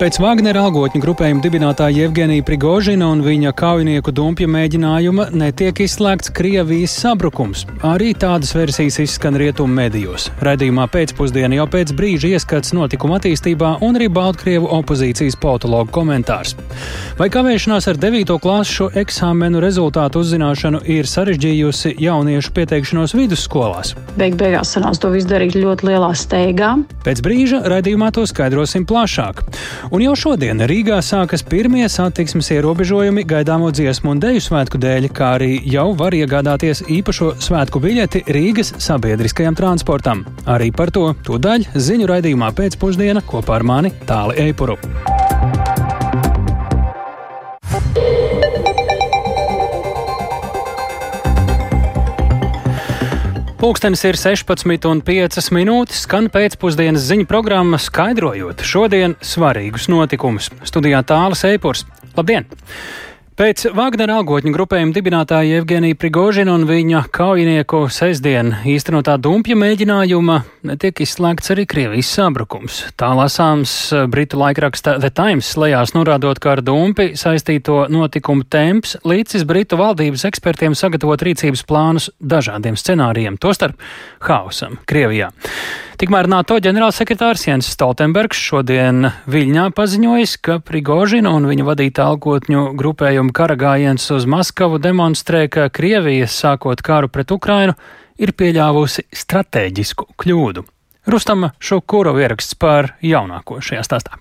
Pēc Wagnera algotņu grupējuma dibinātāja Jevgenija Prigožina un viņa kaujinieku dumpja mēģinājuma netiek izslēgts Krievijas sabrukums. Arī tādas versijas izskan rietumu medijos. Radījumā pēcpusdienā jau pēc brīža ieskats notikuma attīstībā un arī Baltkrievu opozīcijas politologu komentārs. Vai kavēšanās ar 9. klasu eksāmenu rezultātu uzzināšanu ir sarežģījusi jauniešu pieteikšanos vidusskolās? Beig beigās sanāca to visu darīt ļoti lielā steigā. Pēc brīža raidījumā to skaidrosim plašāk. Un jau šodien Rīgā sākas pirmie satiksmes ierobežojumi gaidāmo dziesmu un deju svētku dēļ, kā arī jau var iegādāties īpašo svētku biļeti Rīgas sabiedriskajam transportam. Arī par to tūdaļ ziņu raidījumā pēcpusdiena kopā ar mani Tāli Eipuru. Pūkstens ir 16,5 minūtes, skan pēcpusdienas ziņu programma, skaidrojot šodien svarīgus notikumus. Studijā tālāk Eipurs. Labdien! Pēc Wagnera algotņu grupējuma dibinātāja Evgenija Prigožina un viņa kaujinieku sestdien īstenotā dumpja mēģinājuma netiek izslēgts arī Krievijas sabrukums. Tā lasāms Britu laikraksta The Times lejās norādot, ka ar dumpi saistīto notikumu temps līdzis Britu valdības ekspertiem sagatavot rīcības plānus dažādiem scenārijiem, tostarp hausam Krievijā. Tikmēr NATO ģenerālsekretārs Jens Stoltenbergs šodien Viļņā paziņojis, ka Prigožina un viņa vadītā algotņu grupējuma karagājiens uz Maskavu demonstrē, ka Krievija, sākot kāru pret Ukrainu, ir pieļāvusi stratēģisku kļūdu. Rustama Šukūrova ieraksts par jaunāko šajā stāstā.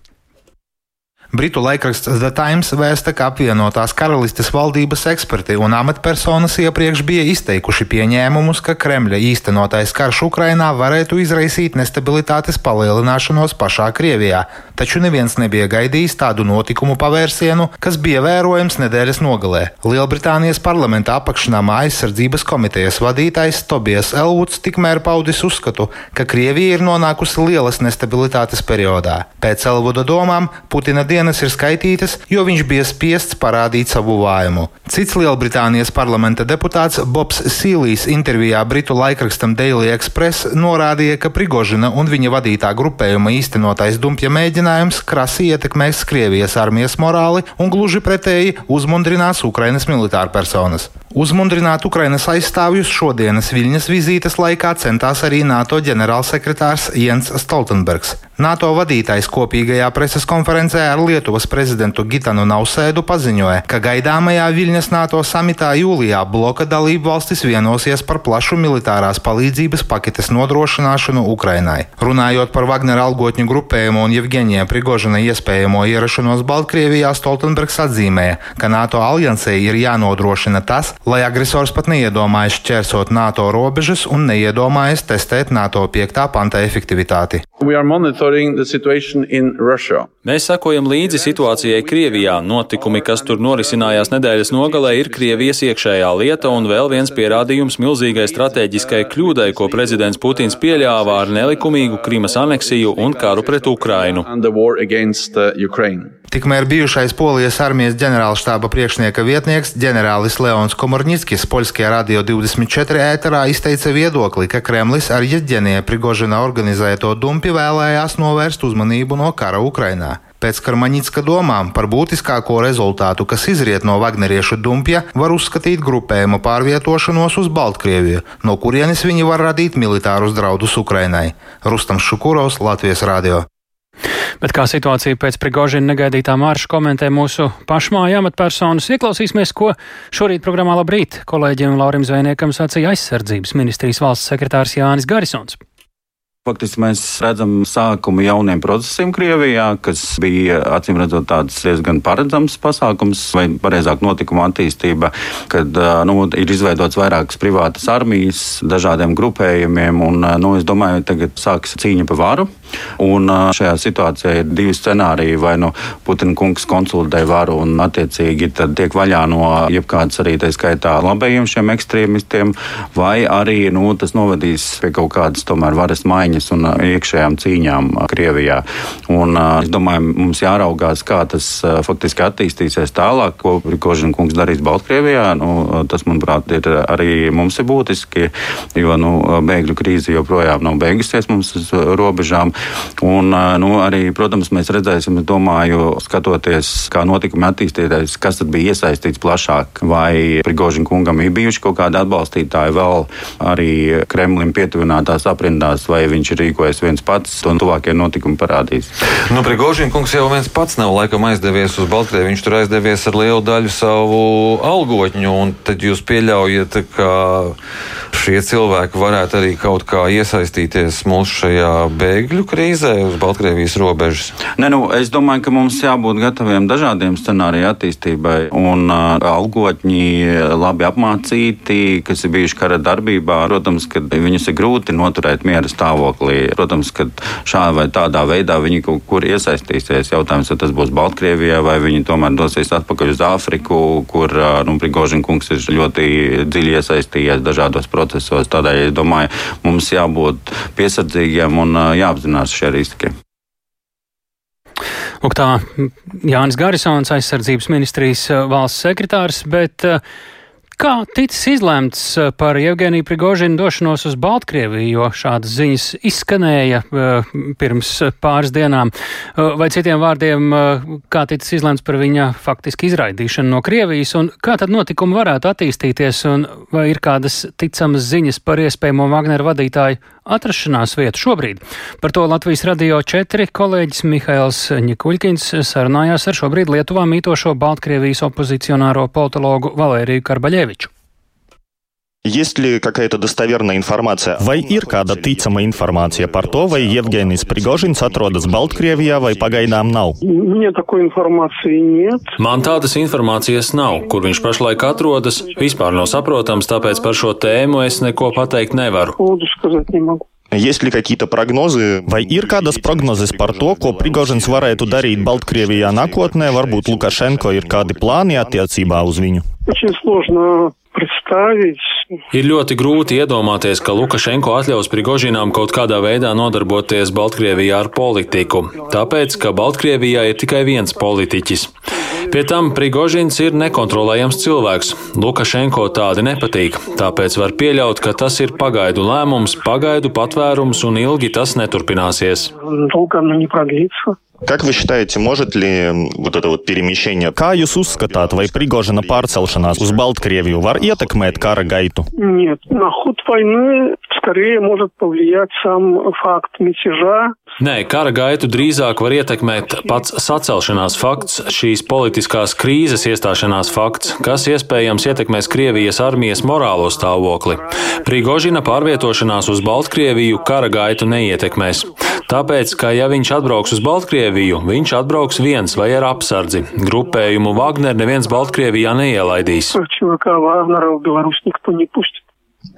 Britu laikraksts The Times vēsta, ka apvienotās karalistes valdības eksperti un amatpersonas iepriekš bija izteikuši pieņēmumus, ka Kremļa īstenotais karš Ukrainā varētu izraisīt nestabilitātes palielināšanos pašā Krievijā, taču neviens nebija gaidījis tādu notikumu pavērsienu, kas bija vērojams nedēļas nogalē. Lielbritānijas parlamenta apakšnāmā aizsardzības komitejas vadītājs Tobijas Elvuds tikmēr paudis uzskatu, ka Krievija ir nonākusi lielas nestabilitātes periodā. Pēc Elvuda domām Putina dienas dienas ir skaitītas, jo viņš bija spiests parādīt savu vājumu. Cits Lielbritānijas parlamenta deputāts Bobs Sīlijs intervijā Britu laikrakstam Daily Express norādīja, ka Prigožina un viņa vadītā grupējuma īstenotais dumpja mēģinājums krasi ietekmēs Krievijas armijas morāli un gluži pretēji uzmundrinās Ukrainas militārpersonas. Uzmundrināt Ukrainas aizstāvjus šodienas Viļņas vizītes laikā centās arī NATO ģenerālsekretārs Jens Stoltenbergs. NATO vadītājs kopīgajā preses konferencē ar Lietuvas prezidentu Gitanu Nausēdu paziņoja, ka gaidāmajā Viļņas NATO samitā jūlijā bloka dalību valstis vienosies par plašu militārās palīdzības paketes nodrošināšanu Ukrainai. Runājot par Wagner algotņu grupējumu un Jevgenija Prigožina iespējamo ierašanos Baltkrievijā, Stoltenbergs atzīmēja, ka NATO aliansei ir jānodrošina tas, lai agresors pat neiedomājas šķērsot NATO robežas un neiedomājas testēt NATO 5. panta efektivitāti. Mēs sekojam līdzi situācijai Krievijā. Notikumi, kas tur norisinājās nedēļas nogalē, ir Krievijas iekšējā lieta un vēl viens pierādījums milzīgai strateģiskai kļūdai, ko prezidents Putins pieļāva ar nelikumīgu Krimas aneksiju un karu pret Ukrainu. Tikmēr bijušais Polijas armijas ģenerālštāba priekšnieka vietnieks ģenerālis Leons Komorņickis Poļskajā radio 24 ēterā izteica viedokli, ka Kremlis ar Jeģenija Prigožina organizēto dumpi vēlējās novērst uzmanību no kara Ukrainā. Pēc Karmaņicka domām par būtiskāko rezultātu, kas izriet no Wagneriešu dumpja, var uzskatīt grupējuma pārvietošanos uz Baltkrieviju, no kurienes viņi var radīt militārus draudus Ukrainai. Rustams Šukurovs, Latvijas radio. Bet kā situācija pēc Prigožina negaidītā marša komentē mūsu pašmāja amatpersonas, ieklausīsimies, ko šorīt programmā Labrīt kolēģiem Laurim Zvejniekam sacīja aizsardzības ministrijas valsts sekretārs Jānis Garisons. Faktiski mēs redzam sākumu jauniem procesiem Krievijā, kas bija acīm redzot tāds diezgan paredzams pasākums, vai pareizāk notikuma attīstība, kad nu, ir izveidots vairākas privātas armijas dažādiem grupējumiem, un nu, es domāju, tagad sāks cīņa par varu. Un šajā situācijā ir divi scenāriji. Vai nu Putina kungs konsolidē varu un attiecīgi tiek vaļā no jebkādas arī tā skaitā labējiem šiem ekstrēmistiem, vai arī nu, tas novedīs pie kaut kādas tomēr varas maiņas izmaiņas un iekšējām cīņām Krievijā. Un, es domāju, mums jāraugās, kā tas faktiski attīstīsies tālāk, ko Kožina kungs darīs Baltkrievijā. Nu, tas, manuprāt, ir arī mums ir būtiski, jo nu, bēgļu krīze joprojām nav beigusies mums uz robežām. Un, nu, arī, protams, mēs redzēsim, domāju, skatoties, kā notikumi attīstīties, kas tad bija iesaistīts plašāk. Vai Prigožina kungam ir bijuši kaut kādi atbalstītāji vēl arī Kremlim pietuvinātās aprindās, vai viņš ir rīkojies viens pats, un tuvākie notikumi parādīs. Nu, Prigožina kungs jau viens pats nav laikam aizdevies uz Baltkrievi, viņš tur aizdevies ar lielu daļu savu algotņu, un tad jūs pieļaujat, ka šie cilvēki varētu arī kaut kā iesaistīties mūsu šajā bēgļu krīzē uz Baltkrievijas robežas? Ne, nu, es domāju, ka mums jābūt gataviem dažādiem scenāriju attīstībai. Un uh, algotņi labi apmācīti, kas ir bijuši kara darbībā, protams, ka viņus ir grūti noturēt miera stāvoklī. Protams, ka šādā vai tādā veidā viņi kaut kur iesaistīsies. Jautājums, vai tas būs Baltkrievijā, vai viņi tomēr dosies atpakaļ uz Āfriku, kur nu, Prigožina kungs ir ļoti dziļi iesaistījies dažādos procesos. Tādēļ, es domāju, mums jābūt piesardzīgiem un jāapzinās šie riski. Lūk, tā Jānis Garisons, aizsardzības ministrijas valsts sekretārs, bet uh, Kā ticis izlemts eh, par Jevgeniju Prigožinu došanos uz Baltkrieviju, jo šādas ziņas izskanēja uh, pirms pāris dienām, uh, vai citiem vārdiem, kā ticis izlemts par viņa faktiski izraidīšanu no Krievijas, un kā tad notikumi varētu attīstīties, un vai ir kādas ticamas ziņas par iespējamo Wagner vadītāju atrašanās vietu šobrīd? Par to Latvijas radio 4 kolēģis Mihails Ņikuļkins sarunājās ar šobrīd Lietuvā mītošo Baltkrievijas opozicionāro politologu Valēriju Karbaļevu. Adamoviču. Vai ir kāda ticama informācija par to, vai Jevģēnis Prigožins atrodas Baltkrievijā vai pagaidām nav? Man tādas informācijas nav, kur viņš pašlaik atrodas. Vispār nav saprotams, tāpēc par šo tēmu es neko pateikt nevaru. Есть ли какие-то прогнозы? Vai ir kādas prognozes par to, ko Prigožins varētu darīt Baltkrievijā nākotnē? Varbūt Lukašenko ir kādi plāni attiecībā uz viņu? Очень сложно представить. Ir ļoti grūti iedomāties, ka Lukašenko atļaus Prigožinām kaut kādā veidā nodarboties Baltkrievijā ar politiku, tāpēc, ka Baltkrievijā ir tikai viens politiķis. Pie tam Prigožins ir nekontrolējams cilvēks. Lukašenko tādi nepatīk, tāpēc var pieļaut, ka tas ir pagaidu lēmums, pagaidu patvērums un ilgi tas neturpināsies. Долго оно не продлится. Как вы считаете, может ли вот это вот перемещение... Kā jūs uzskatāt, vai Prigožina pārcelšanās uz Baltkrieviju var ietekmēt kara gaitu? Нет, на ход войны скорее может повлиять сам факт мятежа. Nē, kara gaitu drīzāk var ietekmēt pats sacelšanās fakts, šīs politiskās krīzes iestāšanās fakts, kas iespējams ietekmēs Krievijas armijas morālo stāvokli. Prigožina pārvietošanās uz Baltkrieviju kara gaitu neietekmēs. Tāpēc, ka ja viņš atbrauks uz Baltkrieviju, viņš atbrauks viens vai ar apsardzi. Grupējumu Wagner neviens Baltkrievijā neielaidīs. Cilvēkā Vāgnera Belarus nikto nepustis.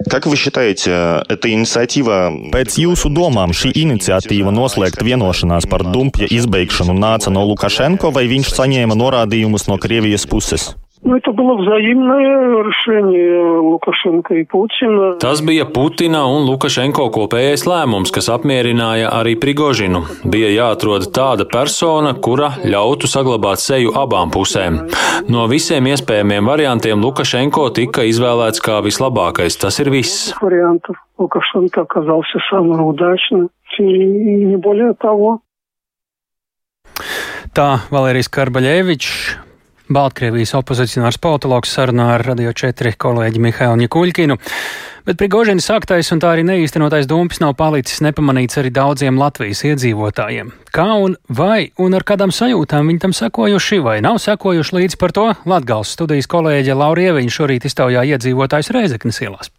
Как вы считаете, эта инициатива... Pēc jūsu domām šī iniciatīva noslēgt vienošanās par dumpja izbeigšanu nāca no Lukašenko vai viņš saņēma norādījumus no Krievijas puses? Ну, это было взаимное решение Лукашенко и Путина. Tas bija Putina un Lukašenko kopējais lēmums, kas apmierināja arī Prigožinu. Bija jāatrod tāda persona, kura ļautu saglabāt seju abām pusēm. No visiem iespējamiem variantiem Lukašenko tika izvēlēts kā vislabākais. Tas ir viss. Вариантов Лукашенко оказался самым удачным. И не более того. Tā Valērijas Karbaļevičs. Baltkrievijas opozicionārs politologs sarunā ar Radio 4 kolēģi Mihālu Ņikuļkinu. Bet Prigožina sāktais un tā arī neīstenotais dumpis nav palicis nepamanīts arī daudziem Latvijas iedzīvotājiem. Kā un vai un ar kādām sajūtām viņi tam sekojuši vai nav sekojuši līdzi par to Latgals studijas kolēģe Laurieviņa šorīt iztaujā iedzīvotājs Reizeknas ielās.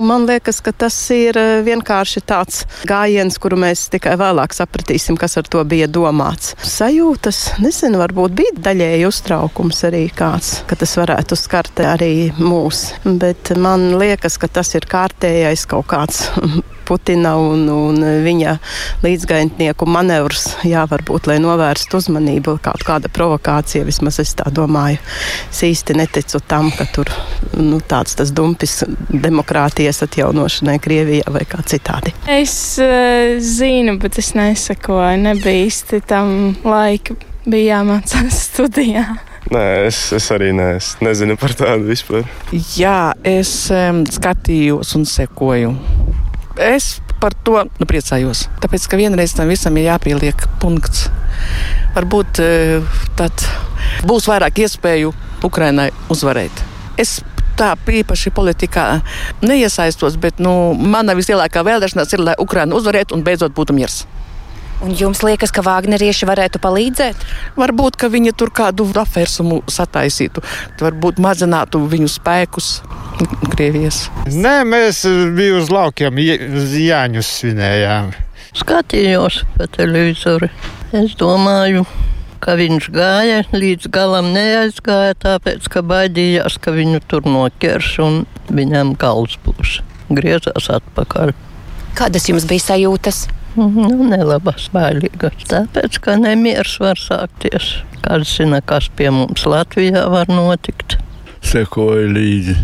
Man liekas, ka tas ir vienkārši tāds gājiens, kuru mēs tikai vēlāk sapratīsim, kas ar to bija domāts. Sajūtas, nezinu, varbūt bija daļēji uztraukums arī kāds, ka tas varētu skart arī mūs, bet man liekas, ka tas ir kārtējais kaut kāds Putina un, un viņa līdzgaitnieku manevrus, jā, varbūt, lai novērstu uzmanību, kaut kāda provokācija, vismaz es tā domāju. Es īsti neticu tam, ka tur nu, tāds tas dumpis demokrātijas atjaunošanai Krievijā vai kā citādi. Es uh, zinu, bet es nesakoju, nebija īsti tam laika, bija jāmācās studijā. Nē, es, es arī ne, es nezinu par tādu vispār. Jā, es um, skatījos un sekoju. Es par to nu, priecājos. Tāpēc, ka vienreiz tam visam ir jāpieliek punkts. Varbūt tad būs vairāk iespēju Ukrainai uzvarēt. Es tā īpaši politikā neiesaistos, bet nu, mana vislielākā vēlēšanās ir, lai Ukraina uzvarētu un beidzot būtu miers. Un jums liekas, ka Vāgnerieši varētu palīdzēt? Varbūt, ka viņi tur kādu apvērsumu sataisītu, varbūt mazinātu viņu spēkus Krievijas. Nē, mēs bijām uz laukiem, Jāņus svinējām. Skatījos pa televizoru. Es domāju, ka viņš gāja līdz galam, neaizgāja, tāpēc, ka baidījās, ka viņu tur noķers un viņam gals būs. Griezās atpakaļ. Kādas jums bija sajūtas? Nu, nelabas, bailīgas. Tāpēc, ka nemieris var sākties. Kāds zina, kas pie mums Latvijā var notikt. Sekoju līdzi.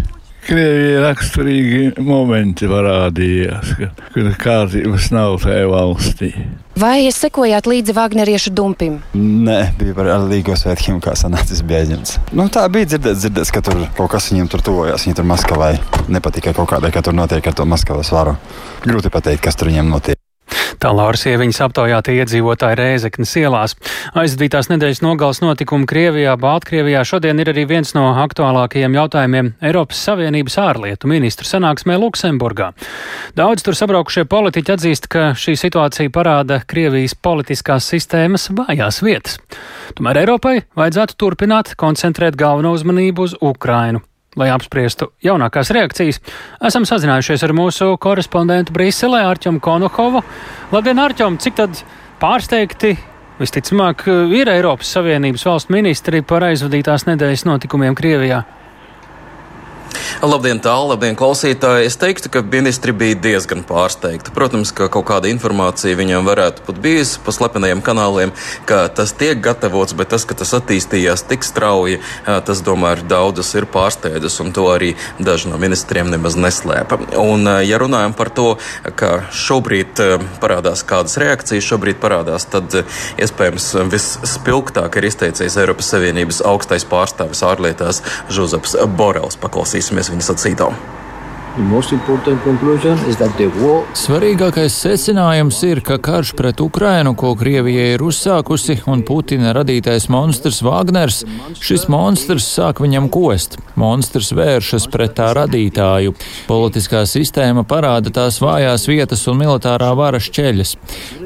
Krievijai raksturīgi momenti parādījās, ka, kad kārtības nav tajā valstī. Vai jūs sekojāt līdzi Vāģneriešu dumpim? Nē, bija par Līgo svētkiem, kā sanācis aizņemts. Nu, tā bija dzirdēts, dzirdēts, ka tur kaut kas viņiem tur tuvojās. Viņi tur Maskavai nepatika kaut kādai, ka tur notiek ar to Maskavas varu. Grūti pateikt, kas tur viņiem notiek. Tā Lauras ieviņas aptaujātie iedzīvotāji Rēzeknes ielās. Aizdītās nedēļas nogals notikumi Krievijā, Baltkrievijā šodien ir arī viens no aktuālākajiem jautājumiem Eiropas Savienības ārlietu ministru sanāksmē Luksemburgā. Daudz tur sabraukušie politiķi atzīst, ka šī situācija parāda Krievijas politiskās sistēmas vājās vietas. Tomēr Eiropai vajadzētu turpināt koncentrēt galveno uzmanību uz Ukrainu. Lai apspriestu jaunākās reakcijas, esam sazinājušies ar mūsu korespondentu Briselē, Arčumu Konohovu. Labdien, Arčum! Cik tad pārsteigti visticamāk ir Eiropas Savienības valstu ministri par aizvadītās nedēļas notikumiem Krievijā? Labdien, tālu, labdien, klausītāji. Es teiktu, ka ministri bija diezgan pārsteigti. Protams, ka kaut kāda informācija viņam varētu būt bijusi pa slepenajiem kanāliem, ka tas tiek gatavots, bet tas, ka tas attīstījās tik strauji, tas, domāju, daudzus ir pārsteidzus, un to arī daži no ministriem nemaz neslēpa. Un, ja runājam par to, ka šobrīd parādās kādas reakcijas, šobrīd parādās, tad iespējams visspilgtāk ir izteicies Eiropas Savienības augstais pārstāvis ārlietās Žuzaps Borels. Paklausīsimies viņa sacīto. Svarīgākais secinājums ir, ka karš pret Ukrainu, ko Krievija ir uzsākusi, un Putina radītais monstrs Wagners, šis monstrs sāk viņam kost. Monstrs vēršas pret tā radītāju. Politiskā sistēma parāda tās vājās vietas un militārā vara šķeļas.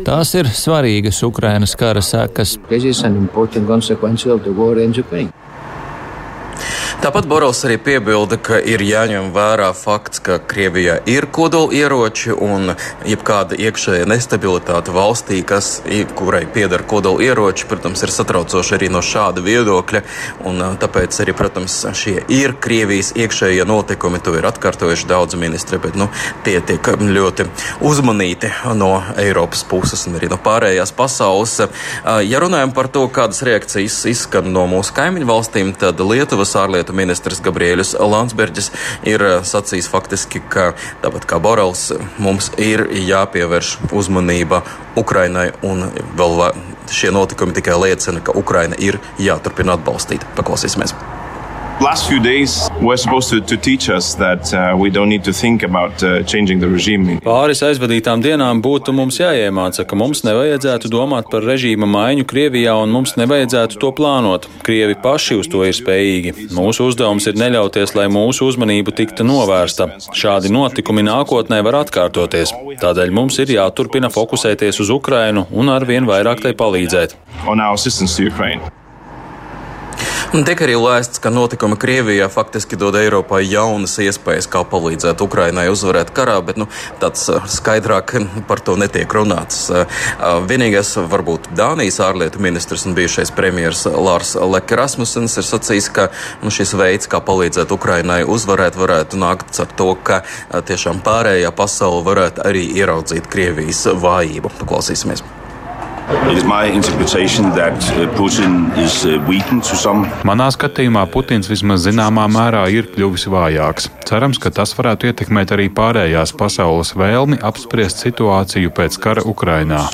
Tās ir svarīgas Ukrainas kara sekas. Tāpat Borovs arī piebilda, ka ir jāņem vērā fakts, ka Krievijā ir kodolieroči un jebkāda iekšējā nestabilitāte valstī, kas, kurai pieder kodolieroči, protams, ir satraucoši arī no šāda viedokļa. Un, tāpēc arī, protams, šie ir Krievijas iekšējie notikumi. To ir atkārtojuši daudzi ministri, bet nu, tie tiek ļoti uzmanīti no Eiropas puses un arī no pārējās pasaules. Ja runājam par to, kādas reakcijas izskan no mūsu kaimiņu valstīm, tad Lietuvas ārlietu ministrs Gabriēļus Landsbergis ir sacījis faktiski, ka tāpat kā Borels, mums ir jāpievērš uzmanība Ukrainai un vēl šie notikumi tikai liecina, ka Ukraina ir jāturpina atbalstīt. Paklausīsimies! Last few days were supposed to, to teach us that uh, we don't need to think about uh, changing the regime. Pāris aizvadītām dienām būtu mums jāiemāca, ka mums nevajadzētu domāt par režīma maiņu Krievijā un mums nevajadzētu to plānot. Krievi paši uz to ir spējīgi. Mūsu uzdevums ir neļauties, lai mūsu uzmanība tiktu novērsta. Šādi notikumi nākotnē var atkārtoties. Tādēļ mums ir jāturpina fokusēties uz Ukrainu un arvien vairāk tai palīdzēt. On our assistance to Ukraine. Tiek arī lēsts, ka notikumi Krievijā faktiski dod Eiropai jaunas iespējas, kā palīdzēt Ukrainai uzvarēt karā, bet nu, tāds skaidrāk par to netiek runāts. Vienīgais, varbūt Dānijas ārlietu ministrs un bijušais premjeras Lārs Leke Rasmussens ir sacījis, ka nu, šis veids, kā palīdzēt Ukrainai uzvarēt, varētu nākt ar to, ka tiešām pārējā pasaule varētu arī ieraudzīt Krievijas vājību. Paklausīsimies! Uh, uh, Manā skatījumā Putins vismaz zināmā mērā ir kļuvis vājāks. Cerams, ka tas varētu ietekmēt arī pārējās pasaules vēlmi apspriest situāciju pēc kara Ukrainā.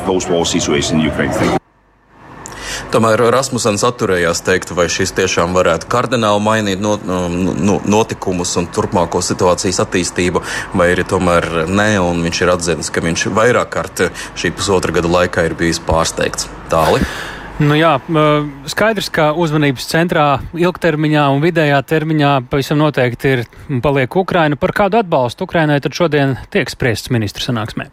Tomēr Rasmussens atturējās teikt, vai šis tiešām varētu kardināli mainīt no, no, notikumus un turpmāko situācijas attīstību, vai arī tomēr nē, un viņš ir atzinis, ka viņš vairāk kārt šī pusotra gada laikā ir bijis pārsteigts. Tāli. Nu jā, skaidrs, ka uzmanības centrā ilgtermiņā un vidējā termiņā pavisam noteikti ir paliek Ukraina. Par kādu atbalstu Ukrainai tad šodien tiek spriests ministru sanāksmē?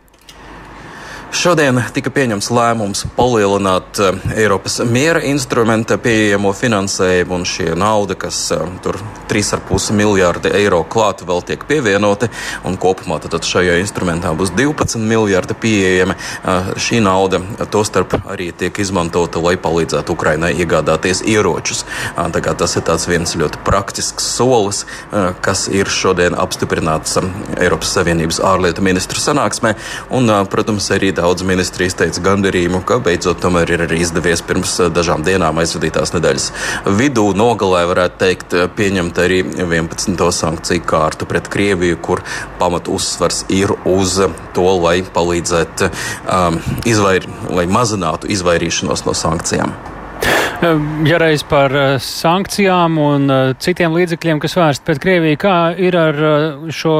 Šodien tika pieņemts lēmums palielināt uh, Eiropas miera instrumenta pieejamo finansējumu, un šie nauda, kas uh, tur 3,5 miljārdi eiro klāt vēl tiek pievienoti, un kopumā tad šajā instrumentā būs 12 miljārdi pieejami. Uh, šī nauda tostarp arī tiek izmantota, lai palīdzētu Ukrainai iegādāties ieročus. Tas ir viens ļoti praktisks solis, kas ir šodien apstiprināts Eiropas Savienības ārlietu ministru sanāksmē, un, protams, arī daudz daudz ministri izteica gandarījumu, ka beidzot tomēr ir arī izdevies pirms eh, dažām dienām aizvadītās nedēļas vidū nogalē, varētu teikt, eh, pieņemt arī 11. sankciju kārtu pret Krieviju, kur pamat uzsvars ir uz to, lai palīdzētu um, izvair, lai mazinātu izvairīšanos no sankcijām. Ja reiz par eh, sankcijām un eh, citiem līdzekļiem, kas vērsti pret Krieviju, kā ir ar eh, šo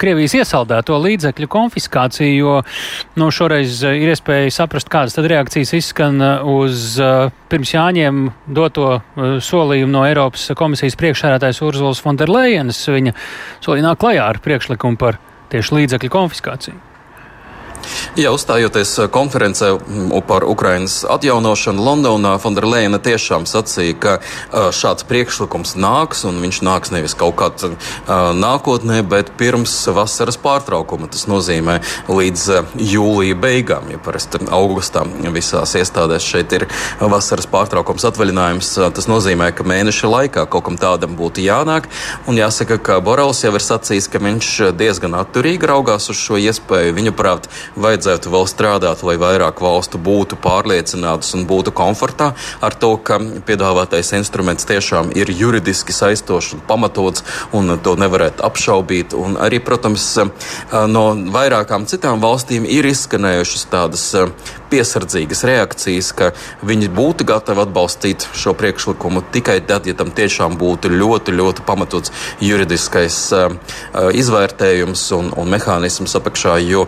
Krievijas iesaldēto līdzekļu konfiskāciju, jo nu, šoreiz ir iespēja saprast, kādas tad reakcijas izskan uz pirms Jāņiem doto solījumu no Eiropas komisijas priekšsēdētājs Urzuls Fonderlejenes. Viņa solīja nāk klajā ar priekšlikumu par tieši līdzekļu konfiskāciju. Jā, uzstājoties uh, konferencē mm, par Ukrainas atjaunošanu Londonā, Fonderleina tiešām sacīja, ka uh, šāds priekšlikums nāks, un viņš nāks nevis kaut kādā uh, nākotnē, bet pirms vasaras pārtraukuma. Tas nozīmē līdz jūlija beigām, ja parasti augustā visās iestādēs šeit ir vasaras pārtraukums atvaļinājums. Tas nozīmē, ka mēneša laikā kaut kam tādam būtu jānāk, un jāsaka, ka Borels jau ir sacījis, ka viņš diezgan atturīgi raugās uz šo iespēju. Viņuprāt, vajadzētu vēl strādāt, lai vairāk valstu būtu pārliecinātas un būtu komfortā ar to, ka piedāvātais instruments tiešām ir juridiski saistošs un pamatots, un to nevarētu apšaubīt. Un arī, protams, no vairākām citām valstīm ir izskanējušas tādas piesardzīgas reakcijas, ka viņi būtu gatavi atbalstīt šo priekšlikumu tikai tad, ja tam tiešām būtu ļoti, ļoti pamatots juridiskais uh, izvērtējums un, un mehānisms apakšā. Jo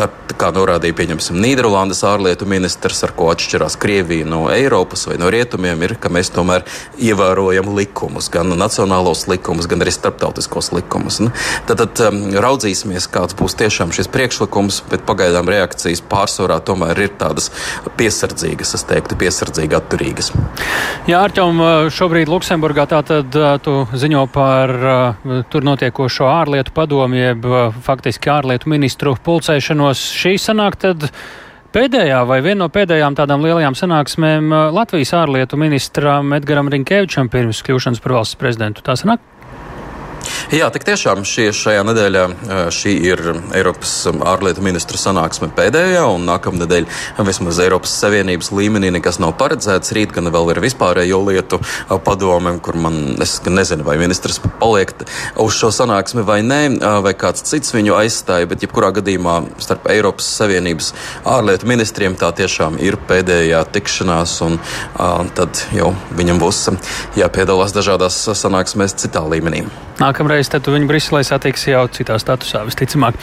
uh, kā norādīja pieņemsim Nīderlandes ārlietu ministrs, ar ko atšķirās Krievija no Eiropas vai no rietumiem, ir, ka mēs tomēr ievērojam likumus, gan nacionālos likumus, gan arī starptautiskos likumus. Nu, tad, tad um, raudzīsimies, kāds būs tiešām šis priekšlikums, bet pagaidām reakcijas pārsvarā tomēr ir tādas piesardzīgas, es teiktu, piesardzīgi atturīgas. Jā, Arķom, šobrīd Luksemburgā tātad tu ziņo par tur notiekošo ārlietu padomu, jeb faktiski ārlietu ministru pulcēšanu tikšanos šī sanāk tad pēdējā vai viena no pēdējām tādām lielajām sanāksmēm uh, Latvijas ārlietu ministram Edgaram Rinkevičam pirms kļūšanas par valsts prezidentu. Tā sanāk? Jā, tik tiešām šie, šajā nedēļā šī ir Eiropas ārlietu ministru sanāksme pēdējā, un nākamnedēļ vismaz Eiropas Savienības līmenī nekas nav paredzēts. Rīt gan vēl ir vispārējo lietu padome, kur man es nezinu, vai ministrs paliek uz šo sanāksmi vai nē, vai kāds cits viņu aizstāja, bet jebkurā gadījumā starp Eiropas Savienības ārlietu ministriem tā tiešām ir pēdējā tikšanās, un tad jau viņam būs jāpiedalās dažādās sanāksmēs citā līmenī. Nākamreiz tad viņu Briselē satiks jau citā statusā, visticamāk.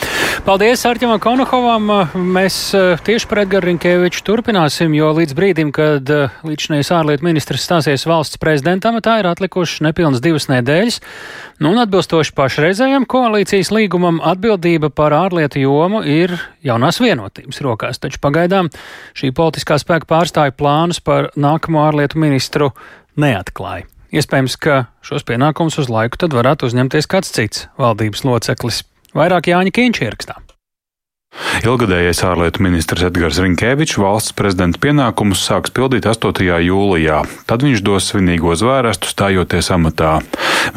Paldies Arķemam Konohovam. Mēs eh, tieši par Edgars Rinkēviču turpināsim, jo līdz brīdim, kad eh, līdzinājais ārlietu ministrs stāsies valsts prezidenta amatā, ir atlikušas nepilnas divas nedēļas. Nu, un atbilstoši pašreizējam koalīcijas līgumam, atbildība par ārlietu jomu ir jaunās vienotības rokās. Taču pagaidām šī politiskā spēka pārstāja plānus par nākamo ārlietu ministru neatklāja. Iespējams, ka šos pienākumus uz laiku tad varētu uzņemties kāds cits valdības loceklis. Vairāk Jāņa Kīņš ierakstā. Ilgadējais ārlietu ministrs Edgars Rinkevičs valsts prezidenta pienākumus sāks pildīt 8. jūlijā. Tad viņš dos svinīgo zvērestu stājoties amatā.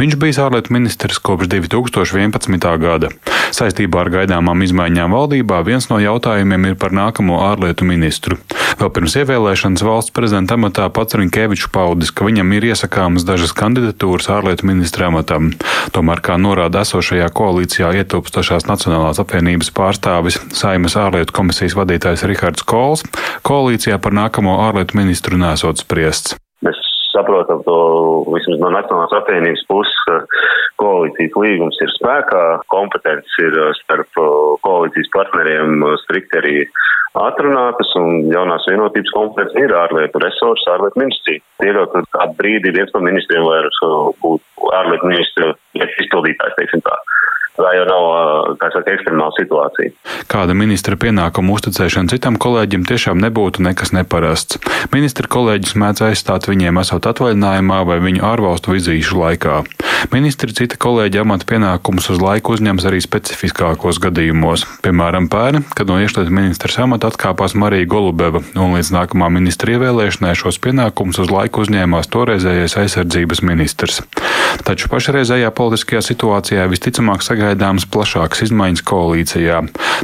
Viņš bijis ārlietu ministrs kopš 2011. gada. Saistībā ar gaidāmām izmaiņām valdībā viens no jautājumiem ir par nākamo ārlietu ministru. Vēl pirms ievēlēšanas valsts prezidenta amatā pats Rinkevičs paudis, ka viņam ir iesakāmas dažas kandidatūras ārlietu ministra amatam. Tomēr, kā norāda esošajā koalīcijā ietilpstošās Nacionālās apvienības pārstāvis Saimas ārlietu komisijas vadītājs Rihards Kols, koalīcijā par nākamo ārlietu ministru nesot spriests. Mēs saprotam to vismaz no Nacionālās apvienības puses, ka koalīcijas līgums ir spēkā, kompetences ir starp koalīcijas partneriem strikti arī atrunātas, un jaunās vienotības kompetences ir ārlietu resursi, ārlietu ministrija. Pieļaut, ka kādu brīdi viens no ministriem vairs būtu ārlietu ministra izpildītājs, teiksim tā tā jau nav, kā saka, ekstremāla situācija. Kāda ministra pienākuma uzticēšana citam kolēģim tiešām nebūtu nekas neparasts. Ministra kolēģis mēdz aizstāt viņiem esot atvaļinājumā vai viņu ārvalstu vizīšu laikā. Ministri cita kolēģi amata pienākumus uz laiku uzņems arī specifiskākos gadījumos. Piemēram, pērn, kad no iekšlietu ministrs amata atkāpās Marija Golubeva un līdz nākamā ministra ievēlēšanai šos pienākumus uz laiku uzņēmās toreizējais aizsardzības ministrs. Taču pašreizējā politiskajā situācijā visticamāk sagaidāmas plašākas izmaiņas koalīcijā.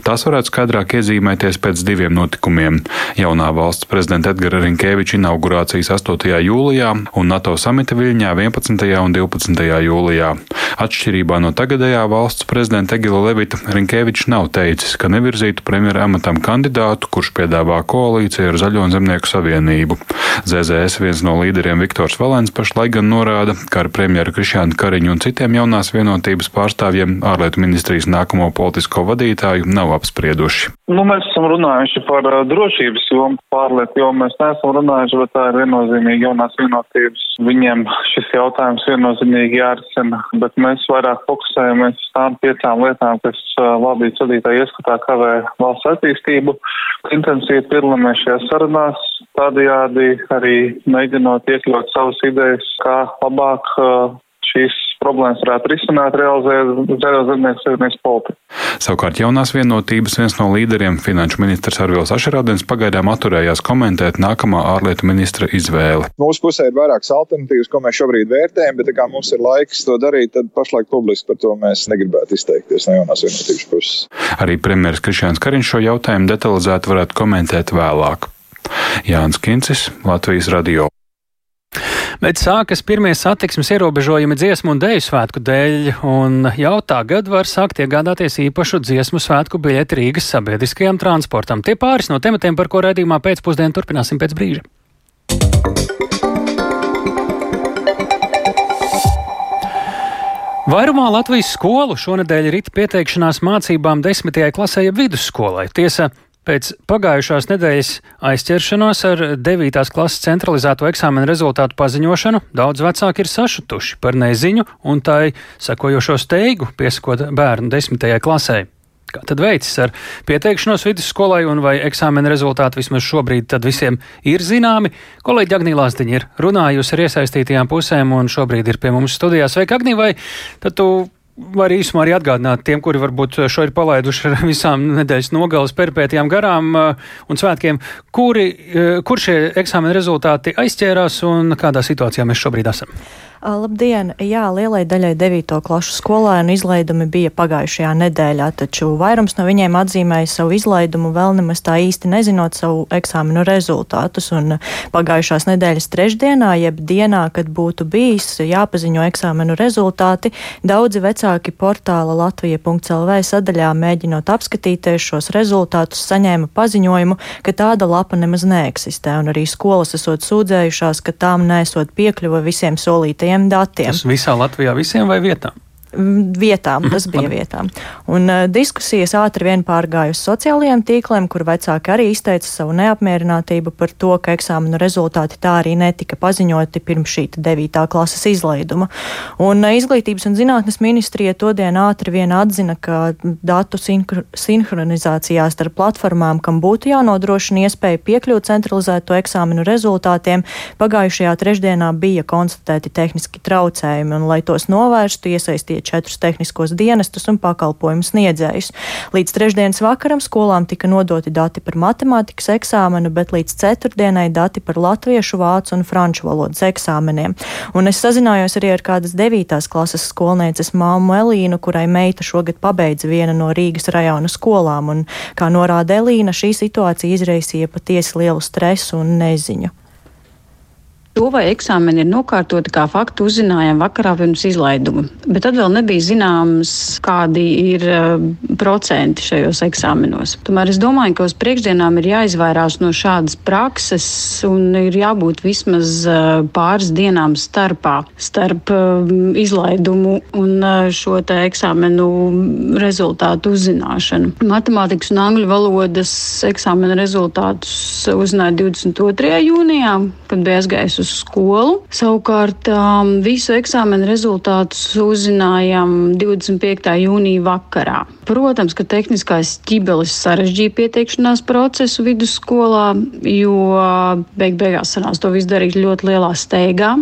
Tās varētu skaidrāk iezīmēties pēc diviem notikumiem - jaunā valsts prezidenta Edgara Rinkēviča inaugurācijas 8. jūlijā un NATO samita Viļņā 11. un 12. jūlijā. Atšķirībā no tagadējā valsts prezidenta Egila Levita Rinkēvičs nav teicis, ka nevirzītu premjera amatam kandidātu, kurš piedāvā koalīciju ar Zaļo un Zemnieku savienību. ZZS viens no līderiem Viktors Valens pašlaik gan norāda, ka ar premjeru Krišānu Kariņu un citiem jaunās vienotības pārstāvjiem ārlietu ministrijas nākamo politisko vadītāju nav apsprieduši. Nu, mēs esam runājuši par drošības jomu, pārlietu jomu. Mēs neesam runājuši, bet tā ir viennozīmīgi jaunās vienotības. Viņiem šis jautājums viennozīmīgi jārisina, bet mēs vairāk fokusējamies uz tām piecām lietām, kas valdības vadītāja ieskatā kavē valsts attīstību. Intensīvi piedalāmies šajās sarunās, tādējādi arī mēģinot iekļaut savas idejas, kā labāk uh, šīs problēmas varētu risināt, realizēt zaļo zemnieku savienības politiku. Savukārt jaunās vienotības viens no līderiem, finanšu ministrs Arvils Ašerādens, pagaidām atturējās komentēt nākamā ārlietu ministra izvēli. Mūsu pusē ir vairākas alternatīvas, ko mēs šobrīd vērtējam, bet kā mums ir laiks to darīt, tad pašlaik publiski par to mēs negribētu izteikties no jaunās vienotības puses. Arī premjeras Krišjāns Kariņš šo jautājumu detalizēti varētu komentēt vēlāk. Jānis Kincis, Latvijas radio. Bet sākas pirmie satiksmes ierobežojumi dziesmu un dēļu svētku dēļ, un jau tagad var sākt iegādāties īpašu dziesmu svētku biļeti Rīgas sabiedriskajam transportam. Tie pāris no tematiem, par ko raidījumā pēcpusdienā turpināsim pēc brīža. Vairumā Latvijas skolu šonadēļ rīt pieteikšanās mācībām desmitajai klasē vidusskolai. Tiesa, Pēc pagājušās nedēļas aizķeršanās ar 9. klases centralizēto eksāmenu rezultātu paziņošanu daudz vecāki ir sašutuši par neziņu un tai sekojošo steigu piesakot bērnu 10. klasē. Kā tad veids ar pieteikšanos vidusskolai un vai eksāmena rezultāti vismaz šobrīd tad visiem ir zināmi? Kolēģi Agnī Lāsdiņa ir runājusi ar iesaistītajām pusēm un šobrīd ir pie mums studijā. Sveika, Agnī, vai tad tu Var īsumā arī atgādināt tiem, kuri varbūt šo ir palaiduši ar visām nedēļas nogalas perpētījām garām uh, un svētkiem, kuri, uh, kur šie eksāmena rezultāti aizķērās un kādā situācijā mēs šobrīd esam. Labdien! Jā, lielai daļai 9. klašu skolēnu izlaidumi bija pagājušajā nedēļā, taču vairums no viņiem atzīmēja savu izlaidumu vēl nemaz tā īsti nezinot savu eksāmenu rezultātus. Un pagājušās nedēļas trešdienā, jeb dienā, kad būtu bijis jāpaziņo eksāmenu rezultāti, daudzi vecāki portāla Latvija.lv sadaļā mēģinot apskatīties šos rezultātus, saņēma paziņojumu, ka tāda lapa nemaz neeksistē, un arī skolas esot sūdzējušās, ka tām nesot piekļuva visiem solītajiem datiem. Tas visā Latvijā visiem vai vietām? Vietām, tas bija vietām. Un uh, diskusijas ātri vien pārgāja uz sociālajiem tīkliem, kur vecāki arī izteica savu neapmierinātību par to, ka eksāmenu rezultāti tā arī netika paziņoti pirms šī 9. klases izlaiduma. Un uh, izglītības un zinātnes ministrija todien ātri vien atzina, ka datu sinhronizācijā starp platformām, kam būtu jānodrošina iespēja piekļūt centralizēto eksāmenu rezultātiem, pagājušajā trešdienā bija konstatēti tehniski traucējumi, un, lai tos novērstu, iesaistīja četrus tehniskos dienestus un pakalpojumu sniedzējus. Līdz trešdienas vakaram skolām tika nodoti dati par matemātikas eksāmenu, bet līdz ceturtdienai dati par latviešu, vācu un franču valodas eksāmeniem. Un es sazinājos arī ar kādas devītās klases skolnieces māmu Elīnu, kurai meita šogad pabeidza viena no Rīgas rajona skolām, un, kā norāda Elīna, šī situācija izraisīja patiesi lielu stresu un neziņu. To, vai eksāmeni ir nokārtoti, kā faktu uzzinājām vakarā pirms izlaiduma. Bet tad vēl nebija zināms, kādi ir uh, procenti šajos eksāmenos. Tomēr es domāju, ka uz priekšdienām ir jāizvairās no šādas prakses un ir jābūt vismaz uh, pāris dienām starpā, starp uh, izlaidumu un šo eksāmenu rezultātu uzzināšanu. Matemātikas un angļu valodas eksāmena rezultātus uzzināja 22. jūnijā, kad bija aizgājis uz uz skolu. Savukārt um, visu eksāmenu rezultātus uzzinājām 25. jūnija vakarā. Protams, ka tehniskais ķibelis sarežģīja pieteikšanās procesu vidusskolā, jo beig beigās sanās to visu darīt ļoti lielā steigā.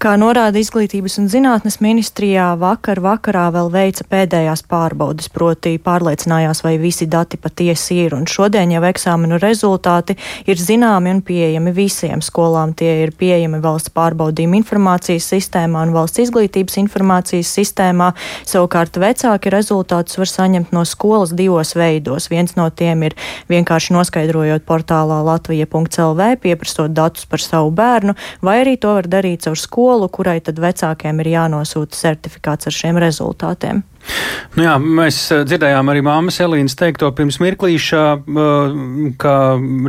Kā norāda Izglītības un zinātnes ministrijā, vakar vakarā vēl veica pēdējās pārbaudes, proti pārliecinājās, vai visi dati patiesi ir, un šodien jau eksāmenu rezultāti ir zināmi un pieejami visiem skolām. Tie ir pieejami valsts pārbaudījuma informācijas sistēmā un valsts izglītības informācijas sistēmā. Savukārt vecāki rezultātus var saņemt no skolas divos veidos. Viens no tiem ir vienkārši noskaidrojot portālā latvija.lv, pieprasot datus par savu bērnu, vai arī to var darīt caur skolu skolu, kurai tad vecākiem ir jānosūta certifikāts ar šiem rezultātiem. Nu jā, mēs eh, dzirdējām arī māmas Elīnas teikto pirms mirklīša, eh, ka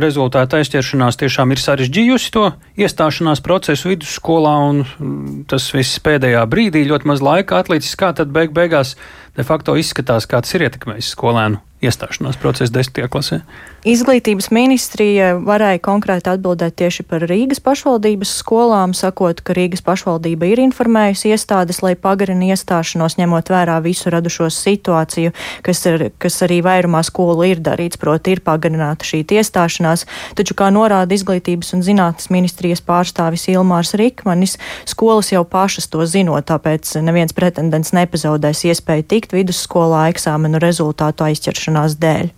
rezultāta aizķeršanās tiešām ir sarežģījusi to iestāšanās procesu vidusskolā, un mm, tas viss pēdējā brīdī ļoti maz laika atlicis. Kā tad beig beigās de facto izskatās, kā tas ir ietekmējis skolēnu iestāšanās procesu desmitajā klasē? Izglītības ministrija varēja konkrēti atbildēt tieši par Rīgas pašvaldības skolām, sakot, ka Rīgas pašvaldība ir informējusi iestādes, lai pagarina iestāšanos, ņemot vērā visu radušo situāciju, kas, ir, kas arī vairumā skolu ir darīts, proti ir pagarināta šī iestāšanās. Taču, kā norāda Izglītības un zinātnes ministrijas pārstāvis Ilmārs Rikmanis, skolas jau pašas to zinot, tāpēc neviens pretendents nepazaudēs iespēju tikt vidusskolā eksāmenu rezultātu aizķeršanās dēļ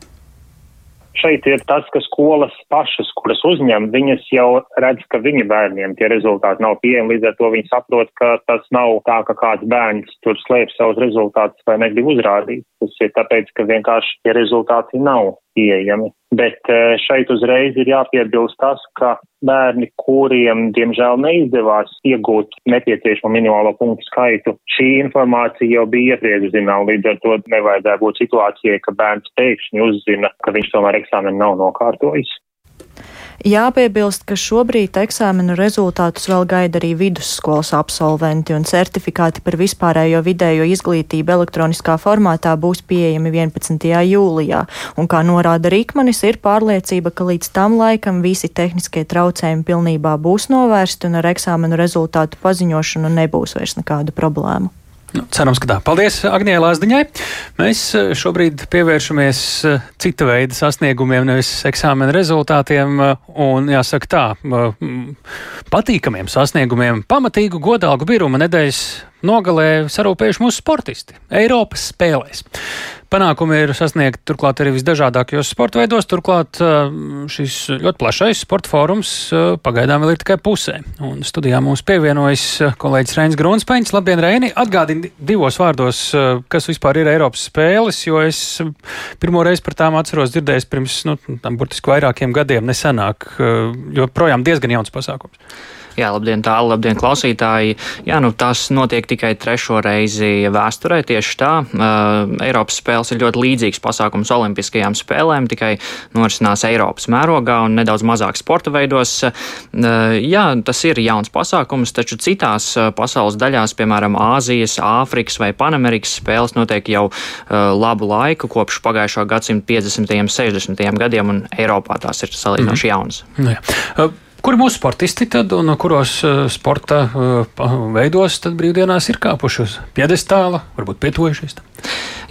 šeit ir tas, ka skolas pašas, kuras uzņem, viņas jau redz, ka viņu bērniem tie rezultāti nav pieejami, līdz ar to viņi saprot, ka tas nav tā, ka kāds bērns tur slēp savus rezultātus vai negrib uzrādīt. Tas ir tāpēc, ka vienkārši tie rezultāti nav pieejami. Bet eh, šeit uzreiz ir jāpiebilst tas, ka bērni, kuriem diemžēl neizdevās iegūt nepieciešamo minimālo punktu skaitu, šī informācija jau bija iepriekš zināma, līdz ar to nevajadzētu būt situācijai, ka bērns pēkšņi uzzina, ka viņš tomēr eksāmenu nav nokārtojis. Jāpiebilst, ka šobrīd eksāmenu rezultātus vēl gaida arī vidusskolas absolventi, un certifikāti par vispārējo vidējo izglītību elektroniskā formātā būs pieejami 11. jūlijā. Un, kā norāda Rīkmanis, ir pārliecība, ka līdz tam laikam visi tehniskie traucējumi pilnībā būs novērsti un ar eksāmenu rezultātu paziņošanu nebūs vairs nekādu problēmu. Nu, cerams, ka tā. Paldies Agnijai Lāsdiņai. Mēs eh, šobrīd pievēršamies eh, cita veida sasniegumiem, nevis eksāmena rezultātiem, eh, un jāsaka tā, patīkamiem sasniegumiem. Pamatīgu godalgu biruma nedēļas nogalē sarūpējuši mūsu sportisti Eiropas spēlēs. Panākumi ir sasniegti turklāt arī visdažādākajos sporta veidos. Turklāt šis ļoti plašais sporta fórums pagaidām vēl ir tikai pusē. Un studijā mums pievienojas kolēģis Reinis Grunspēņš. Labdien, Reini! Atgādini divos vārdos, kas vispār ir Eiropas spēles, jo es pirmo reizi par tām atceros dzirdējis pirms, nu, tam burtiski vairākiem gadiem nesenāk, jo projām diezgan jauns pasākums. Jā, labdien, tālu, labdien, klausītāji. Jā, nu tas notiek tikai trešo reizi vēsturē. Tieši tā, uh, Eiropas spēles ir ļoti līdzīgs pasākums Olimpiskajām spēlēm, tikai norisinās Eiropas mērogā un nedaudz mazāk sporta veidos. Uh, jā, tas ir jauns pasākums, taču citās pasaules daļās, piemēram, Āzijas, Āfrikas vai Panamerikas spēles notiek jau uh, labu laiku, kopš pagājušā gadsimta 50. un 60. gadiem, un Eiropā tās ir salīdzinoši mm -hmm. jaunas. Jā. Kur mūsu sportisti tad un kuros uh, sporta uh, veidos tad brīvdienās ir kāpuši uz piedestāla, varbūt pietuvušies? Tam?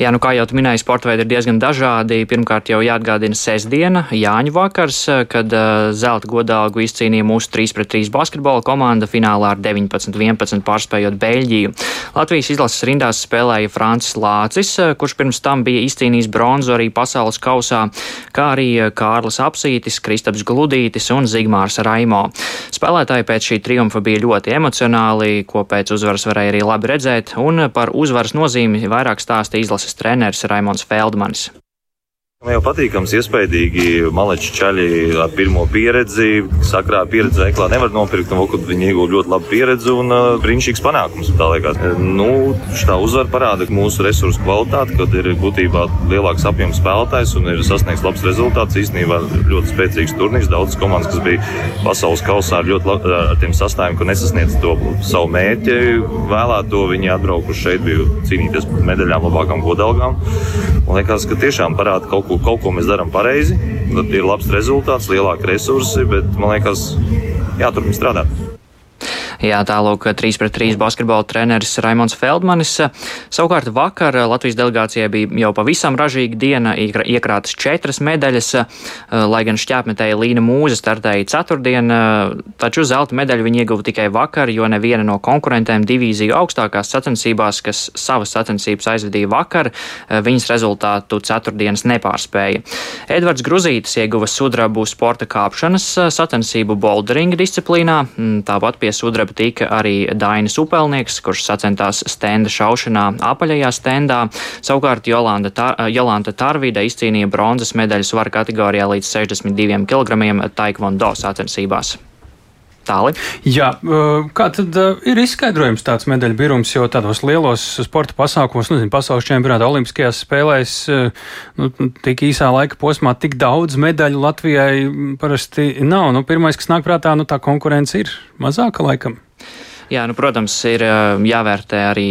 Jā, nu kā jau minēju, sporta veidi ir diezgan dažādi. Pirmkārt, jau jāatgādina sestdiena, Jāņu vakars, kad uh, zelta godalgu izcīnīja mūsu 3-3 basketbola komanda finālā ar 19-11 pārspējot Beļģiju. Latvijas izlases rindās spēlēja Francis Lācis, kurš pirms tam bija izcīnījis bronzu arī pasaules kausā, kā arī Kārlis Apsītis, Kristaps Gludītis un Zigmārs Raimo. Spēlētāji pēc šī triumfa bija ļoti emocionāli, ko pēc uzvaras varēja arī labi redzēt, un par uzvaras nozīmi vairāk stāsta izlases treneris Raimons Feldmanis. Jau patīkams, iespaidīgi. Maleči čaļi ar pirmo pieredzi, sakrā pieredzi veiklā nevar nopirkt, un kad viņi iegūst ļoti labu pieredzi un uh, brīnišķīgs panākums. Tā liekas, nu, tā uzvara parāda mūsu resursu kvalitāti, kad ir būtībā lielāks apjoms spēlētājs un ir sasniegts labs rezultāts. Īstenībā ļoti spēcīgs turnīrs, daudz komandas, kas bija pasaules kausā ar ļoti ar tiem sastāviem, ka nesasniedz to savu mērķi vēlēto. Viņi atbraukuši šeit, bija cīnīties par medaļām, labākām godalgām. Man liekas, ka tiešām parāda kaut ko kaut ko mēs darām pareizi, tad ir labs rezultāts, lielāki resursi, bet man liekas, jāturpina strādāt. Jā, tālāk 3 pret 3 basketbola treneris Raimons Feldmanis. Savukārt vakar Latvijas delegācijai bija jau pavisam ražīga diena, iekrātas četras medaļas, lai gan šķēpmetēja Līna Mūze startēja ceturtdien, taču zelta medaļu viņi ieguva tikai vakar, jo neviena no konkurentēm divīziju augstākās sacensībās, kas savas sacensības aizvedīja vakar, viņas rezultātu ceturtdienas nepārspēja. Edvards Gruzītis ieguva sudrabu sporta kāpšanas sacensību boulderinga disciplīnā, tāpat pie sudraba tika arī Dainis Upelnieks, kurš sacentās stenda šaušanā apaļajā stendā. Savukārt Jolanta, Tar Jolanta Tarvīda izcīnīja bronzas medaļu svara kategorijā līdz 62 kg taekwondo sacensībās. Tāli. Jā, kā tad ir izskaidrojums tāds medaļu birums, jo tādos lielos sporta pasākumos, nezinu, pasaules čempionāta, olimpiskajās spēlēs, nu, tik īsā laika posmā tik daudz medaļu Latvijai parasti nav. Nu, pirmais, kas nāk prātā, nu tā konkurence ir mazāka laikam. Jā, nu, protams, ir jāvērtē arī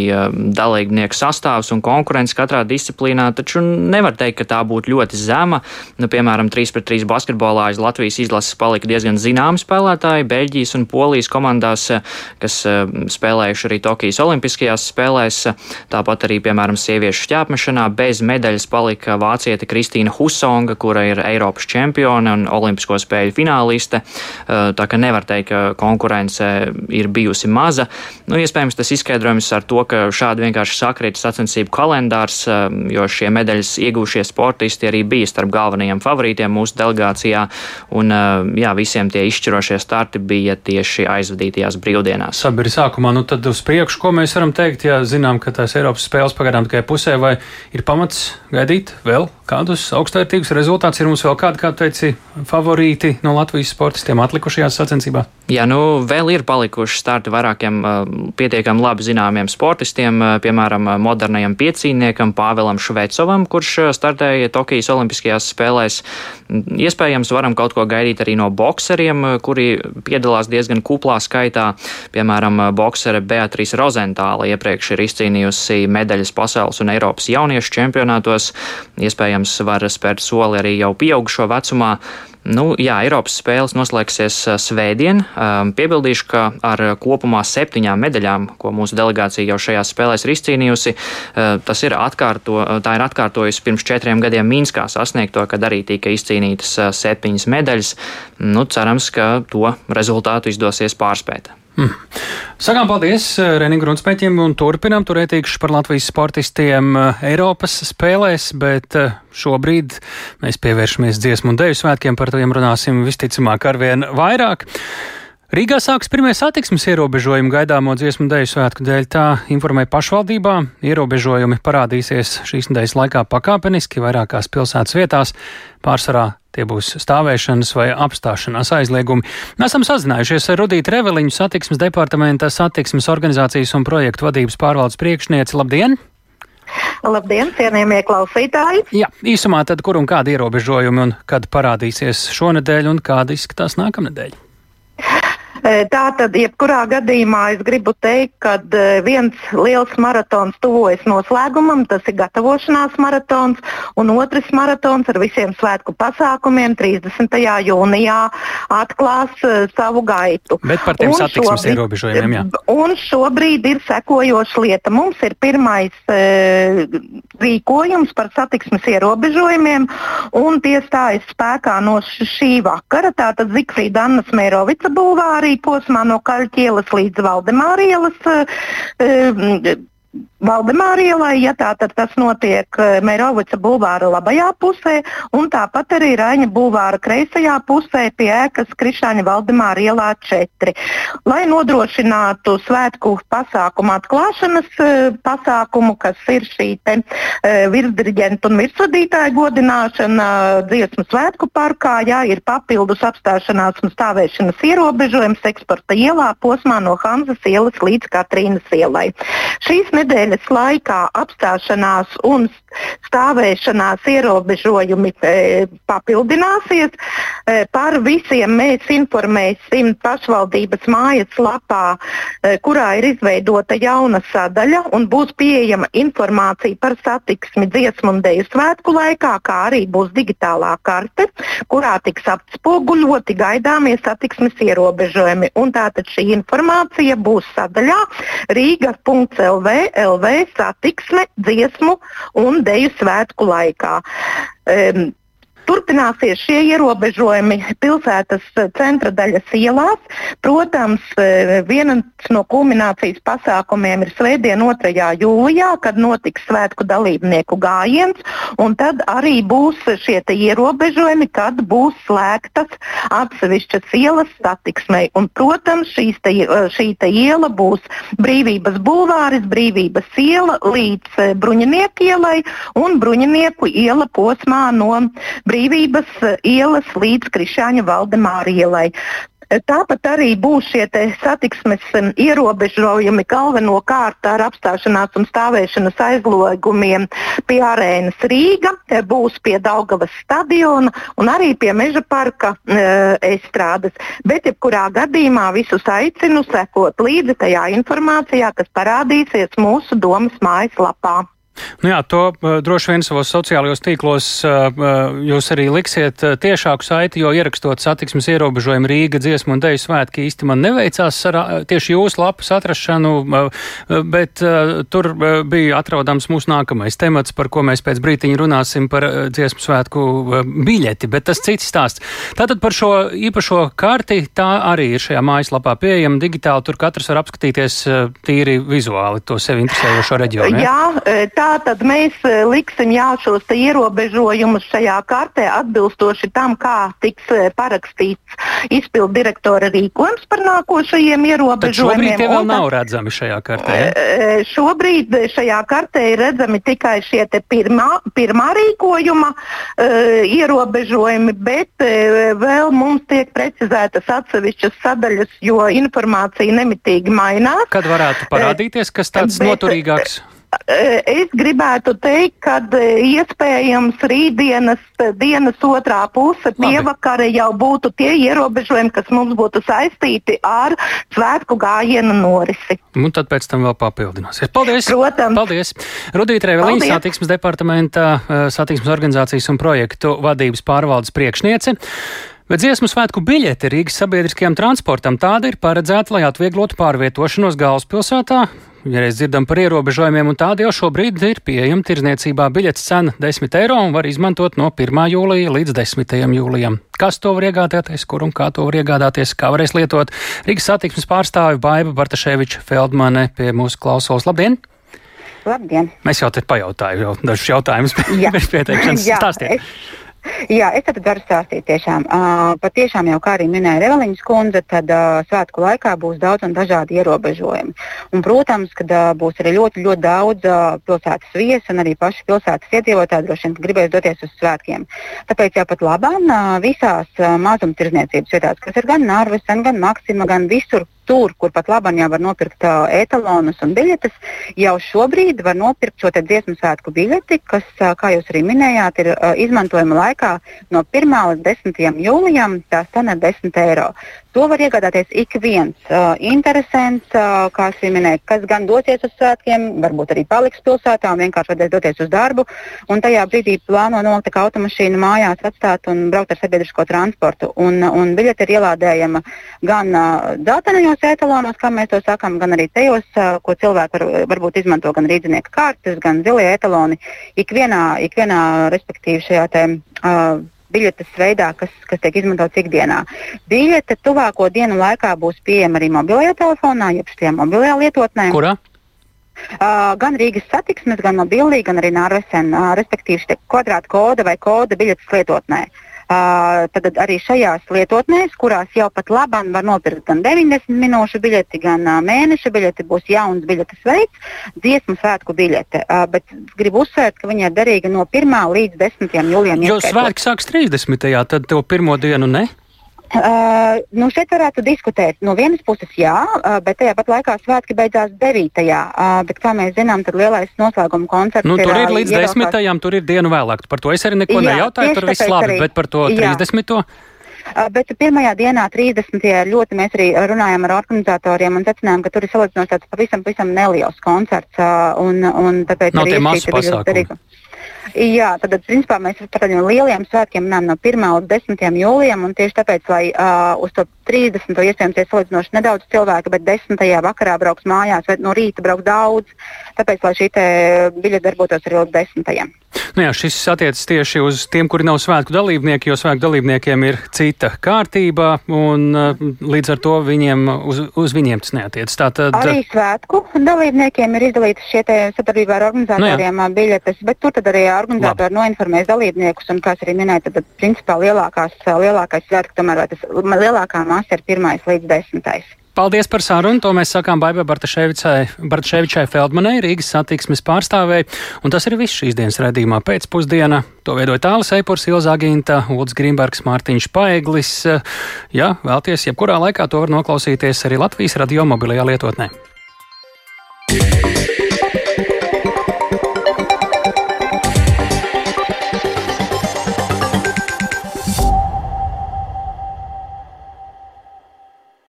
dalībnieku sastāvs un konkurence katrā disciplīnā, taču nevar teikt, ka tā būtu ļoti zema. Nu, piemēram, 3 pret 3 basketbolā aiz Latvijas izlases palika diezgan zināmi spēlētāji Beļģijas un Polijas komandās, kas spēlējuši arī Tokijas Olimpiskajās spēlēs. Tāpat arī, piemēram, sieviešu šķēpmešanā bez medaļas palika vāciete Kristīna Husonga, kura ir Eiropas čempione un Olimpisko spēļu fināliste. Tā ka nevar teikt, ka konkurence ir bijusi maza maza. Nu, iespējams, tas izskaidrojums ar to, ka šādi vienkārši sakrīt sacensību kalendārs, um, jo šie medaļas iegūšie sportisti arī bija starp galvenajiem favorītiem mūsu delegācijā, un uh, jā, visiem tie izšķirošie starti bija tieši aizvadītajās brīvdienās. Sabiri sākumā, nu tad uz priekšu, ko mēs varam teikt, ja zinām, ka tās Eiropas spēles pagaidām tikai pusē, vai ir pamats gaidīt vēl kādus augstvērtīgus rezultātus? Ir mums vēl kādi, kā teici, favorīti no Latvijas sportistiem atlikušajās sacensībās? Jā, nu vēl ir palikuši starti vairākiem pietiekami labi zināmiem sportistiem, piemēram, modernajam piecīniekam Pāvēlam Švecovam, kurš startēja Tokijas Olimpiskajās spēlēs. Iespējams, varam kaut ko gaidīt arī no bokseriem, kuri piedalās diezgan kuplā skaitā. Piemēram, boksere Beatrīsa Rozentāla iepriekš ir izcīnījusi medaļas pasaules un Eiropas jauniešu čempionātos. Iespējams, var spērt soli arī jau pieaugušo vecumā. Nu, jā, Eiropas spēles noslēgsies svētdien. Piebildīšu, ka ar kopumā septiņām medaļām, ko mūsu delegācija jau šajās spēlēs ir izcīnījusi, tas ir atkārto, ir atkārtojusi pirms četriem gadiem Mīnskā sasniegto, kad arī tika izcīnītas septiņas medaļas. Nu, cerams, ka to rezultātu izdosies pārspēt. Hmm. Sakām paldies Renim Grunspēķim un turpinām turētīkšu par Latvijas sportistiem Eiropas spēlēs, bet šobrīd mēs pievēršamies dziesmu un deju svētkiem, par tiem runāsim visticamāk arvien vairāk. Rīgā sāks pirmie satiksmes ierobežojumi gaidāmo dziesmu dēļu svētku dēļ, tā informēja pašvaldībā. Ierobežojumi parādīsies šīs nedēļas laikā pakāpeniski vairākās pilsētas vietās, pārsvarā Tie būs stāvēšanas vai apstāšanās aizliegumi. Esam sazinājušies ar Rudītu Reveliņu, satiksmes departamenta satiksmes organizācijas un projektu vadības pārvaldes priekšnieci. Labdien! Labdien, cienījamie klausītāji! Jā, īsumā tad kur un kādi ierobežojumi un kad parādīsies šonadēļ un kāda izskatās nākamnedēļ? Tā tad, jebkurā gadījumā es gribu teikt, ka viens liels maratons tuvojas noslēgumam, tas ir gatavošanās maratons, un otrs maratons ar visiem svētku pasākumiem 30. jūnijā atklās savu gaitu. Bet par tiem un satiksmes šobrīd, ierobežojumiem, jā. Un šobrīd ir sekojoša lieta. Mums ir pirmais e, rīkojums par satiksmes ierobežojumiem, un tie stājas spēkā no šī vakara. Tātad Zikfrīda Annas Mērovica bulvārī posmā no Kaļķielas līdz Valdemārielas. Uh, Valdemārielai, ja tā tad tas notiek eh, Mērovica bulvāra labajā pusē, un tāpat arī Raņa bulvāra kreisajā pusē pie ēkas Krišāņa Valdemāra ielā 4. Lai nodrošinātu svētku pasākumu atklāšanas eh, pasākumu, kas ir šī te, eh, virsdiriģenta un virsvadītāja godināšana dziesmu svētku parkā, jā, ir papildus apstāšanās un stāvēšanas ierobežojums eksporta ielā posmā no Hanzas ielas līdz Katrīnas ielai. Šīs nedēļas laikā apstāšanās un stāvēšanās ierobežojumi e, papildināsies. E, par visiem mēs informēsim pašvaldības mājas lapā, e, kurā ir izveidota jauna sadaļa un būs pieejama informācija par satiksmi dziesmu un dēļu svētku laikā, kā arī būs digitālā karte, kurā tiks atspoguļoti gaidāmie satiksmes ierobežojumi. Un tātad šī informācija būs sadaļā Rīga.lv LV satiksme, dziesmu un deju svētku laikā. Um, Turpināsies šie ierobežojumi pilsētas centra daļas ielās. Protams, e, viens no kulminācijas pasākumiem ir Svētdien, 2. jūlijā, kad notiks svētku dalībnieku gājiens, un tad arī būs šie ierobežojumi, kad būs slēgtas atsevišķas ielas satiksmei. Un, protams, te, e, šī te iela būs Brīvības bulvāris, Brīvības iela līdz Bruņinieku ielai un Bruņinieku iela posmā no Brīvības Brīvības eh, ielas līdz Krišāņa Valdemāra ielai. Eh, tāpat arī būs šie satiksmes ierobežojumi galvenokārt ar apstāšanās un stāvēšanas aizliegumiem pie arēnas Rīga, eh, būs pie Daugavas stadiona un arī pie Meža parka e, estrādes. Bet, jebkurā gadījumā, visus aicinu sekot līdzi tajā informācijā, kas parādīsies mūsu domas mājaslapā. Nu jā, to uh, droši vien savos sociālajos tīklos uh, jūs arī liksiet uh, tiešāku saiti, jo ierakstot satiksmes ierobežojumu Rīga dziesmu un deju svētki īsti man neveicās ar tieši jūsu lapas atrašanu, bet tur bija atrodams mūsu nākamais temats, par ko mēs pēc brītiņa runāsim par dziesmu svētku biļeti, bet tas cits stāsts. Tātad par šo īpašo karti tā arī ir šajā mājaslapā pieejama digitāli, tur katrs var apskatīties tīri vizuāli to sevi interesējošo reģionu. Jā, tā Tā tad mēs e, liksim jā, šos ierobežojumus šajā kartē atbilstoši tam, kā tiks e, parakstīts izpildu direktora rīkojums par nākošajiem ierobežojumiem. Šobrīd tie vēl nav redzami šajā kartē. Ja? E, šobrīd šajā kartē ir redzami tikai šie pirmā, pirmā rīkojuma ierobežojumi, bet vēl mums tiek precizētas atsevišķas sadaļas, jo informācija nemitīgi mainās. Kad varētu parādīties, kas tāds bet, noturīgāks? Eh, es gribētu teikt, ka eh, iespējams rītdienas eh, dienas otrā puse pievakare jau būtu tie ierobežojumi, kas mums būtu saistīti ar svētku gājienu norisi. Un tad pēc tam vēl papildināsies. Paldies! Protams! Paldies! Rudīt Reveliņa, satiksmes departamenta, satiksmes organizācijas un projektu vadības pārvaldes priekšniece. Bet dziesmu svētku biļete Rīgas sabiedriskajam transportam tāda ir paredzēta, lai atvieglotu pārvietošanos galvaspilsētā, Ja reiz dzirdam par ierobežojumiem, un tādi jau šobrīd ir pieejama tirzniecībā. Biļets cena 10 eiro un var izmantot no 1. jūlija līdz 10. jūlijam. Kas to var iegādāties, kur un kā to var iegādāties, kā varēs lietot? Rīgas satiksmes pārstāvi Baiba Bartaševiča Feldmane pie mūsu klausos. Labdien! Labdien! Mēs jau te pajautāju jau dažus jautājumus pirms pieteikšanas. Stāstiet! Jā, es tad varu stāstīt tiešām. Uh, pat tiešām jau, kā arī minēja Reveliņas kundze, tad uh, svētku laikā būs daudz un dažādi ierobežojumi. Un, protams, ka uh, būs arī ļoti, ļoti daudz uh, pilsētas viesu un arī paši pilsētas iedzīvotāji droši vien gribēs doties uz svētkiem. Tāpēc jau pat labāk uh, visās uh, mazumtirdzniecības vietās, kas ir gan Nārvis, gan Maksima, gan visur, tur, kur pat labi jau var nopirkt uh, etalonus un biļetes, jau šobrīd var nopirkt šo dziesmu svētku biļeti, kas, uh, kā jūs arī minējāt, ir uh, izmantojama laikā no 1. līdz 10. jūlijam. Tā cena ir 10 eiro. To var iegādāties ik viens uh, interesants, uh, kā jau minēju, kas gan dosies uz svētkiem, varbūt arī paliks pilsētā un vienkārši varēs doties uz darbu. Un tajā brīdī plāno nolikt automašīnu mājās, atstāt un braukt ar sabiedrisko transportu. Un, un biļete ir ielādējama gan uh, dzeltenajos etalonos, kā mēs to sakām, gan arī tajos, ko cilvēki var, varbūt izmanto gan rīznieka kartes, gan zilie etaloni. Ikvienā, ikvienā respektīvi šajā te, uh, biļetes veidā, kas, kas tiek izmantots ikdienā. Biļete tuvāko dienu laikā būs pieejama arī mobilajā telefonā, jeb šajā mobilajā lietotnē. Kurā? Uh, gan Rīgas satiksmes, gan mobilī, gan arī Nārvesen, uh, respektīvi kvadrāta koda vai koda biļetes lietotnē. Uh, tad arī šajās lietotnēs, kurās jau pat labāk var nopirkt gan 90 minūšu biļeti, gan mēneša biļeti, būs jauns biļetes veids, dziesmu svētku biļete. Bet gribu uzsvērt, ka viņa ir derīga no 1. līdz 10. jūlijam. Jo svētki sāks 30. tad to pirmo dienu ne? Uh, nu šeit varētu diskutēt. No vienas puses, jā, uh, bet tajā pat laikā svētki beidzās 9. Uh, bet, kā mēs zinām, tad lielais noslēguma koncerts nu, ir. Tur ir līdz 10. tur ir dienu vēlāk. Par to es arī neko jā, nejautāju, tur viss labi, arī, bet par to 30. Jā. Bet pirmajā dienā, 30. ļoti mēs arī runājām ar organizatoriem un secinājām, ka tur ir salīdzinoši tāds pavisam, pavisam neliels koncerts. Un, un tāpēc Nav ir ļoti derīga. Jā, tad principā mēs par tādiem lieliem svētkiem runājam no 1. līdz 10. jūlijam, un tieši tāpēc, lai uh, uz to 30. iespējams ir salīdzinoši nedaudz cilvēku, bet 10. vakarā brauks mājās, vai no rīta brauks daudz, tāpēc, lai šī biļete darbotos arī līdz 10. Nu jā, šis attiecas tieši uz tiem, kuri nav svētku dalībnieki, jo svētku dalībniekiem ir cita kārtība, un uh, līdz ar to viņiem, uz, uz viņiem tas neatiecas. Tātad... Arī svētku dalībniekiem ir izdalītas šie sadarbībā ar organizatoriem nu biļetes, bet tur tad arī organizatori noinformēs dalībniekus, un, kā arī minēja, tad, principā lielākās, lielākais svētku, tomēr tas lielākā masa ir 1 līdz 10. Paldies par sarunu. To mēs sakām Baibai Bartaševičai Feldmanai, Rīgas satiksmes pārstāvēji. Un tas ir viss šīs dienas redzījumā pēcpusdienā. To veidoja Tālis Eipurs, Ilza Aginta, Ulds Grimbergs, Mārtiņš Paeglis. Ja vēlties, jebkurā laikā to var noklausīties arī Latvijas radio mobilajā lietotnē.